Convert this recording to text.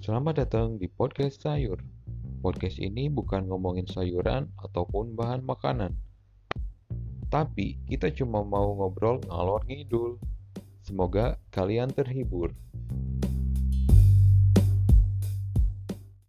Selamat datang di podcast sayur. Podcast ini bukan ngomongin sayuran ataupun bahan makanan. Tapi kita cuma mau ngobrol ngalor ngidul. Semoga kalian terhibur.